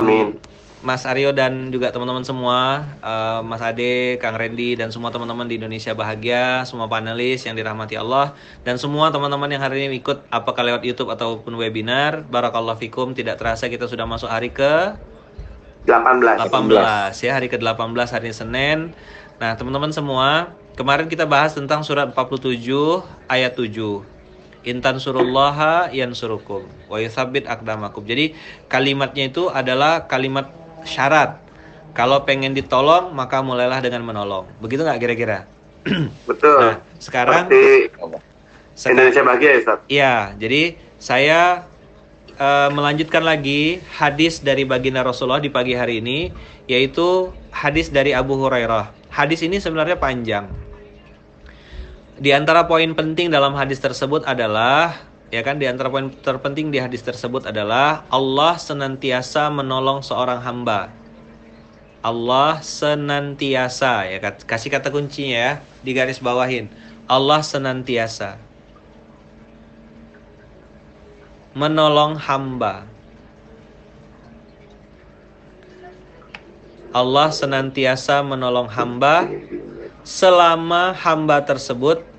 Amin. Mas Aryo dan juga teman-teman semua, uh, Mas Ade, Kang Randy dan semua teman-teman di Indonesia Bahagia, semua panelis yang dirahmati Allah dan semua teman-teman yang hari ini ikut apakah lewat YouTube ataupun webinar. Barakallahu fikum. Tidak terasa kita sudah masuk hari ke 18. 18 ya, hari ke-18 hari Senin. Nah, teman-teman semua, kemarin kita bahas tentang surat 47 ayat 7. Intan surullaha yan surukum wa yuthabit akdamakum. Jadi kalimatnya itu adalah kalimat syarat. Kalau pengen ditolong maka mulailah dengan menolong. Begitu nggak kira-kira? Betul. Nah, sekarang Seperti Indonesia bahagia ya Ustaz? Iya, jadi saya uh, melanjutkan lagi hadis dari baginda Rasulullah di pagi hari ini yaitu hadis dari Abu Hurairah. Hadis ini sebenarnya panjang di antara poin penting dalam hadis tersebut adalah ya kan di antara poin terpenting di hadis tersebut adalah Allah senantiasa menolong seorang hamba. Allah senantiasa ya kasih kata kuncinya ya di garis bawahin. Allah senantiasa menolong hamba. Allah senantiasa menolong hamba selama hamba tersebut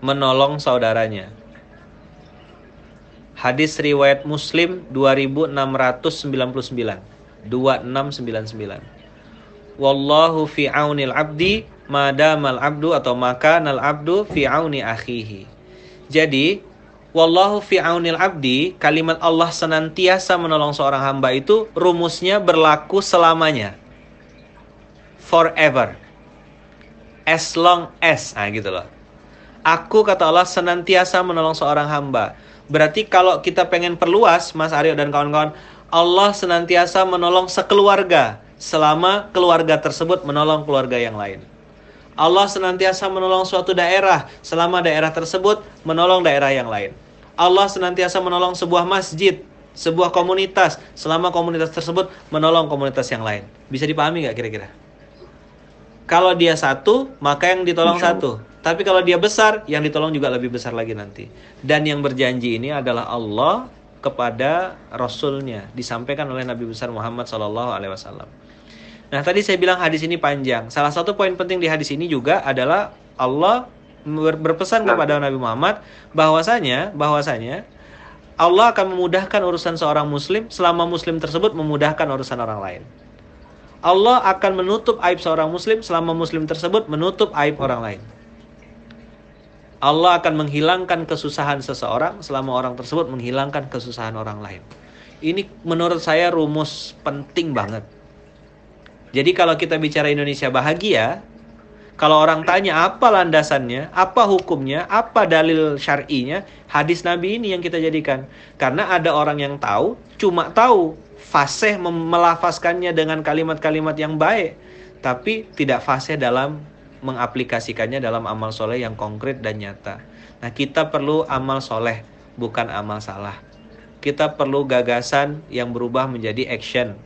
menolong saudaranya. Hadis riwayat Muslim 2699. 2699. Wallahu fi aunil abdi madamal abdu atau makanal abdu fi auni akhihi. Jadi, wallahu fi aunil abdi, kalimat Allah senantiasa menolong seorang hamba itu rumusnya berlaku selamanya. Forever. As long as. Nah, gitu loh Aku kata Allah senantiasa menolong seorang hamba. Berarti kalau kita pengen perluas, Mas Aryo dan kawan-kawan, Allah senantiasa menolong sekeluarga selama keluarga tersebut menolong keluarga yang lain. Allah senantiasa menolong suatu daerah selama daerah tersebut menolong daerah yang lain. Allah senantiasa menolong sebuah masjid, sebuah komunitas selama komunitas tersebut menolong komunitas yang lain. Bisa dipahami nggak kira-kira? Kalau dia satu, maka yang ditolong satu. Tapi kalau dia besar, yang ditolong juga lebih besar lagi nanti. Dan yang berjanji ini adalah Allah kepada Rasulnya disampaikan oleh Nabi besar Muhammad Alaihi Wasallam. Nah tadi saya bilang hadis ini panjang. Salah satu poin penting di hadis ini juga adalah Allah berpesan kepada Nabi Muhammad bahwasanya bahwasanya Allah akan memudahkan urusan seorang muslim selama muslim tersebut memudahkan urusan orang lain. Allah akan menutup aib seorang muslim selama muslim tersebut menutup aib orang lain. Allah akan menghilangkan kesusahan seseorang selama orang tersebut menghilangkan kesusahan orang lain. Ini menurut saya rumus penting banget. Jadi kalau kita bicara Indonesia bahagia, kalau orang tanya apa landasannya, apa hukumnya, apa dalil syar'inya, hadis Nabi ini yang kita jadikan. Karena ada orang yang tahu, cuma tahu fasih melafazkannya dengan kalimat-kalimat yang baik, tapi tidak fasih dalam mengaplikasikannya dalam amal soleh yang konkret dan nyata. Nah kita perlu amal soleh, bukan amal salah. Kita perlu gagasan yang berubah menjadi action,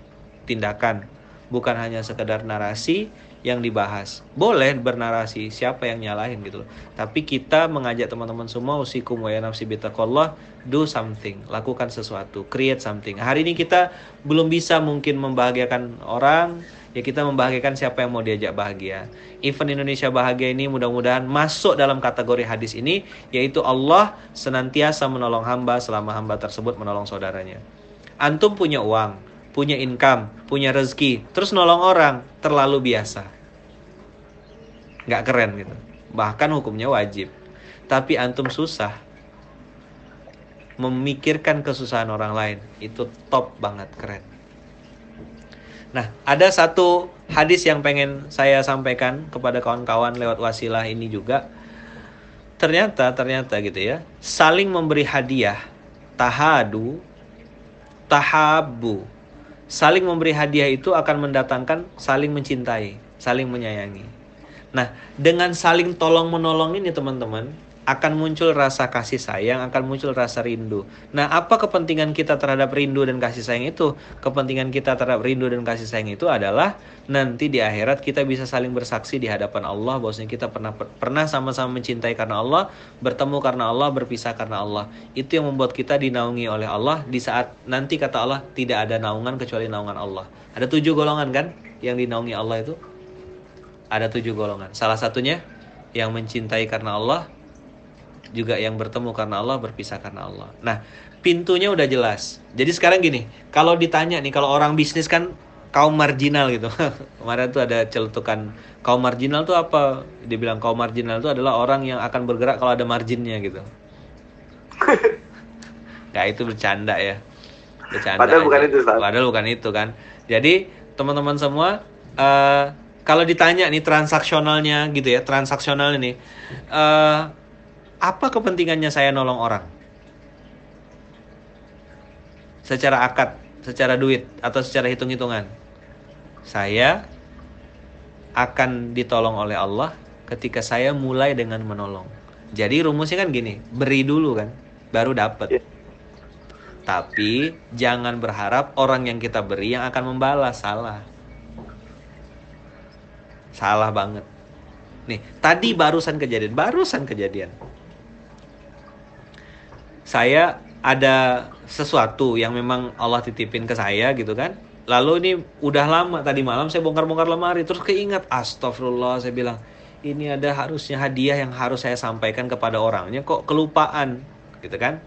tindakan. Bukan hanya sekedar narasi yang dibahas. Boleh bernarasi, siapa yang nyalahin gitu loh. Tapi kita mengajak teman-teman semua usikum wa nafsi bitaqallah, do something, lakukan sesuatu, create something. Hari ini kita belum bisa mungkin membahagiakan orang, ya kita membahagiakan siapa yang mau diajak bahagia. Event Indonesia Bahagia ini mudah-mudahan masuk dalam kategori hadis ini, yaitu Allah senantiasa menolong hamba selama hamba tersebut menolong saudaranya. Antum punya uang, punya income, punya rezeki, terus nolong orang, terlalu biasa. Nggak keren gitu. Bahkan hukumnya wajib. Tapi antum susah, memikirkan kesusahan orang lain itu top banget keren Nah, ada satu hadis yang pengen saya sampaikan kepada kawan-kawan lewat wasilah ini juga. Ternyata, ternyata gitu ya, saling memberi hadiah, tahadu, tahabu. Saling memberi hadiah itu akan mendatangkan saling mencintai, saling menyayangi. Nah, dengan saling tolong menolong ini teman-teman, akan muncul rasa kasih sayang, akan muncul rasa rindu. Nah, apa kepentingan kita terhadap rindu dan kasih sayang itu? Kepentingan kita terhadap rindu dan kasih sayang itu adalah nanti di akhirat kita bisa saling bersaksi di hadapan Allah bahwasanya kita pernah pernah sama-sama mencintai karena Allah, bertemu karena Allah, berpisah karena Allah. Itu yang membuat kita dinaungi oleh Allah di saat nanti kata Allah tidak ada naungan kecuali naungan Allah. Ada tujuh golongan kan yang dinaungi Allah itu? Ada tujuh golongan. Salah satunya yang mencintai karena Allah, juga yang bertemu karena Allah berpisah karena Allah. Nah, pintunya udah jelas. Jadi sekarang gini, kalau ditanya nih kalau orang bisnis kan kaum marginal gitu. Kemarin tuh ada celutukan kaum marginal tuh apa? Dia bilang kaum marginal itu adalah orang yang akan bergerak kalau ada marginnya gitu. Gak itu bercanda ya. Bercanda. Padahal aja. bukan itu. Saat. Padahal bukan itu kan. Jadi teman-teman semua uh, kalau ditanya nih transaksionalnya gitu ya, transaksional ini uh, apa kepentingannya saya nolong orang? Secara akad, secara duit, atau secara hitung-hitungan? Saya akan ditolong oleh Allah ketika saya mulai dengan menolong. Jadi rumusnya kan gini, beri dulu kan, baru dapat. Yeah. Tapi jangan berharap orang yang kita beri yang akan membalas, salah. Salah banget. Nih, tadi barusan kejadian, barusan kejadian saya ada sesuatu yang memang Allah titipin ke saya gitu kan. Lalu ini udah lama tadi malam saya bongkar-bongkar lemari terus keingat astagfirullah saya bilang ini ada harusnya hadiah yang harus saya sampaikan kepada orangnya kok kelupaan gitu kan.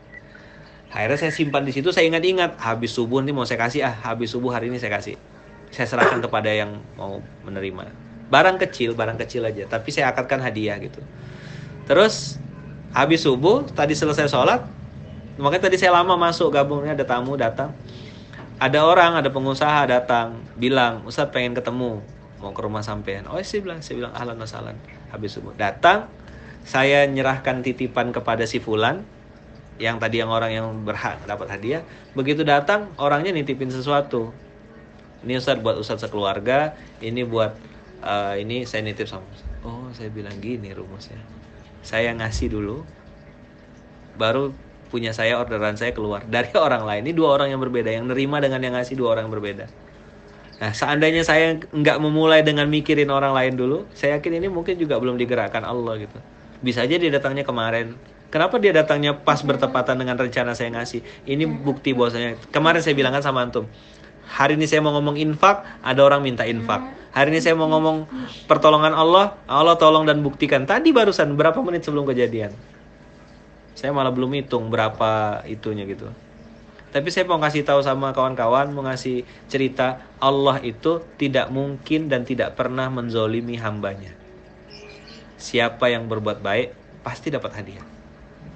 Akhirnya saya simpan di situ saya ingat-ingat habis subuh nih mau saya kasih ah habis subuh hari ini saya kasih. Saya serahkan kepada yang mau menerima. Barang kecil, barang kecil aja tapi saya akadkan hadiah gitu. Terus habis subuh tadi selesai sholat Makanya tadi saya lama masuk gabungnya ada tamu datang. Ada orang, ada pengusaha datang bilang, "Ustadz pengen ketemu, mau ke rumah sampean." Oh, saya bilang, saya bilang ahlan wasalan. Habis subuh datang, saya nyerahkan titipan kepada si fulan yang tadi yang orang yang berhak dapat hadiah. Begitu datang, orangnya nitipin sesuatu. Ini Ustadz buat Ustadz sekeluarga, ini buat uh, ini saya nitip sama. Oh, saya bilang gini rumusnya. Saya ngasih dulu baru punya saya orderan saya keluar. Dari orang lain. Ini dua orang yang berbeda. Yang nerima dengan yang ngasih dua orang yang berbeda. Nah seandainya saya nggak memulai dengan mikirin orang lain dulu saya yakin ini mungkin juga belum digerakkan Allah gitu. Bisa aja dia datangnya kemarin. Kenapa dia datangnya pas bertepatan dengan rencana saya ngasih? Ini bukti bahwasanya kemarin saya bilangkan sama antum hari ini saya mau ngomong infak ada orang minta infak. Hari ini saya mau ngomong pertolongan Allah Allah tolong dan buktikan. Tadi barusan berapa menit sebelum kejadian saya malah belum hitung berapa itunya gitu. Tapi saya mau kasih tahu sama kawan-kawan, mau ngasih cerita Allah itu tidak mungkin dan tidak pernah menzolimi hambanya. Siapa yang berbuat baik pasti dapat hadiah.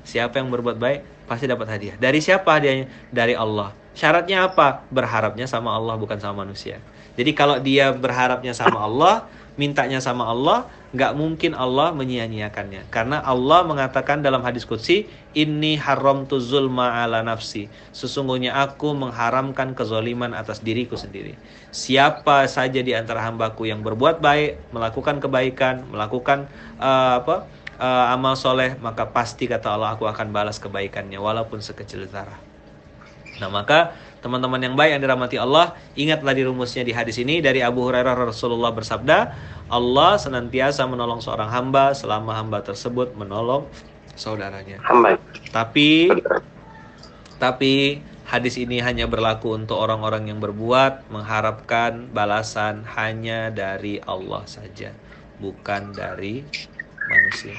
Siapa yang berbuat baik pasti dapat hadiah. Dari siapa hadiahnya? Dari Allah. Syaratnya apa? Berharapnya sama Allah bukan sama manusia. Jadi kalau dia berharapnya sama Allah, mintanya sama Allah, nggak mungkin Allah menyia-nyiakannya. Karena Allah mengatakan dalam hadis qudsi, "Inni haram tu zulma ala nafsi." Sesungguhnya aku mengharamkan kezoliman atas diriku sendiri. Siapa saja di antara hambaku yang berbuat baik, melakukan kebaikan, melakukan uh, apa? Uh, amal soleh, maka pasti kata Allah aku akan balas kebaikannya walaupun sekecil zarah. Nah, maka teman-teman yang baik yang dirahmati Allah, ingatlah di rumusnya di hadis ini dari Abu Hurairah Rasulullah bersabda, Allah senantiasa menolong seorang hamba selama hamba tersebut menolong saudaranya. Hamba. Tapi tapi hadis ini hanya berlaku untuk orang-orang yang berbuat mengharapkan balasan hanya dari Allah saja, bukan dari manusia.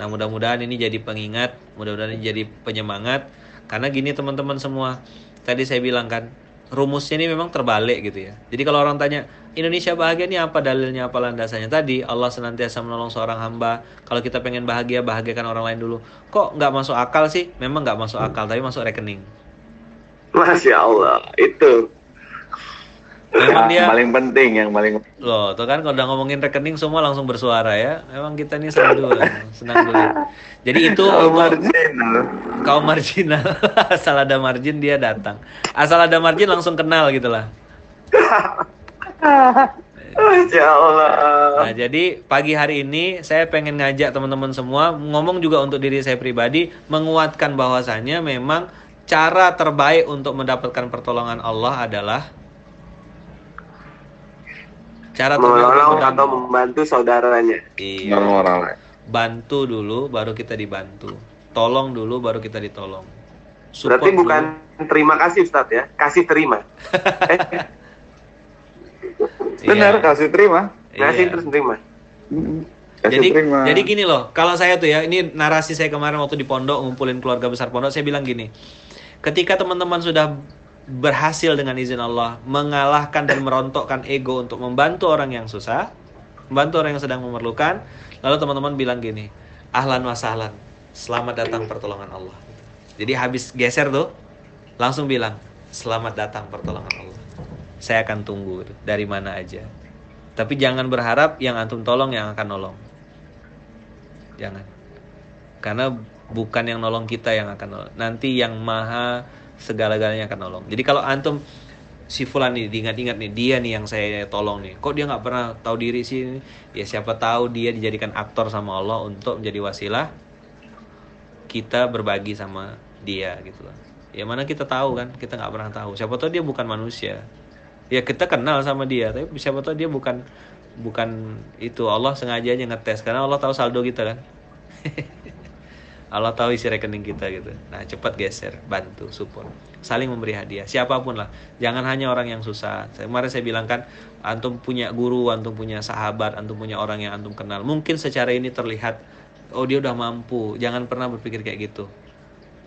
Nah, mudah-mudahan ini jadi pengingat, mudah-mudahan ini jadi penyemangat karena gini teman-teman semua, tadi saya bilang kan rumusnya ini memang terbalik gitu ya. Jadi kalau orang tanya Indonesia bahagia ini apa dalilnya apa landasannya tadi Allah senantiasa menolong seorang hamba. Kalau kita pengen bahagia bahagiakan orang lain dulu. Kok nggak masuk akal sih? Memang nggak masuk akal tapi masuk rekening. Masya Allah itu Memang dia paling penting yang paling Loh, tuh kan kalau udah ngomongin rekening semua langsung bersuara ya. Memang kita ini senang dulu, senang dulu. Jadi itu kaum marginal. Kaum marginal. Asal ada margin dia datang. Asal ada margin langsung kenal gitu lah. Masya Allah. Nah, jadi pagi hari ini saya pengen ngajak teman-teman semua ngomong juga untuk diri saya pribadi menguatkan bahwasanya memang cara terbaik untuk mendapatkan pertolongan Allah adalah cara Menolong atau membantu saudaranya. Iya. Orang lain. Bantu dulu baru kita dibantu. Tolong dulu baru kita ditolong. Berarti Support bukan terima kasih Ustaz ya, kasih terima. Eh, dulu. Benar, Iya. kasih terima. Iya. terus terima. Kasih jadi terima. jadi gini loh kalau saya tuh ya ini narasi saya kemarin waktu di pondok ngumpulin keluarga besar pondok saya bilang gini ketika teman-teman sudah berhasil dengan izin Allah mengalahkan dan merontokkan ego untuk membantu orang yang susah membantu orang yang sedang memerlukan. Lalu teman-teman bilang gini ahlan wa sahlan selamat datang pertolongan Allah. Jadi habis geser tuh langsung bilang selamat datang pertolongan Allah. Saya akan tunggu dari mana aja. Tapi jangan berharap yang antum tolong yang akan nolong. Jangan. Karena bukan yang nolong kita yang akan nolong. Nanti yang maha segala-galanya akan nolong. Jadi kalau antum si fulan nih diingat-ingat nih dia nih yang saya tolong nih. Kok dia nggak pernah tahu diri sih? Ya siapa tahu dia dijadikan aktor sama Allah untuk menjadi wasilah kita berbagi sama dia gitu loh ya mana kita tahu kan? Kita nggak pernah tahu. Siapa tahu dia bukan manusia. Ya kita kenal sama dia tapi siapa tahu dia bukan bukan itu. Allah sengaja aja ngetes karena Allah tahu saldo kita kan Allah tahu isi rekening kita gitu. Nah cepat geser bantu support. Saling memberi hadiah siapa pun lah. Jangan hanya orang yang susah. Kemarin saya bilang kan antum punya guru antum punya sahabat antum punya orang yang antum kenal. Mungkin secara ini terlihat oh dia udah mampu. Jangan pernah berpikir kayak gitu.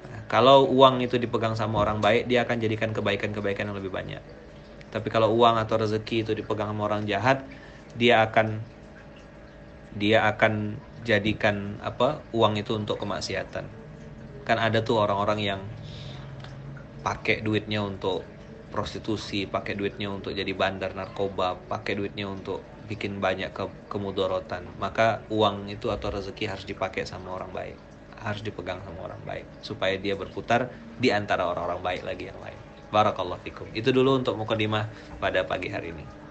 Nah, kalau uang itu dipegang sama orang baik dia akan jadikan kebaikan-kebaikan yang lebih banyak. Tapi kalau uang atau rezeki itu dipegang sama orang jahat, dia akan dia akan jadikan apa uang itu untuk kemaksiatan. Kan ada tuh orang-orang yang pakai duitnya untuk prostitusi, pakai duitnya untuk jadi bandar narkoba, pakai duitnya untuk bikin banyak ke kemudorotan. Maka uang itu atau rezeki harus dipakai sama orang baik, harus dipegang sama orang baik supaya dia berputar di antara orang-orang baik lagi yang lain. Barakallahu fikum. Itu dulu untuk mukadimah pada pagi hari ini.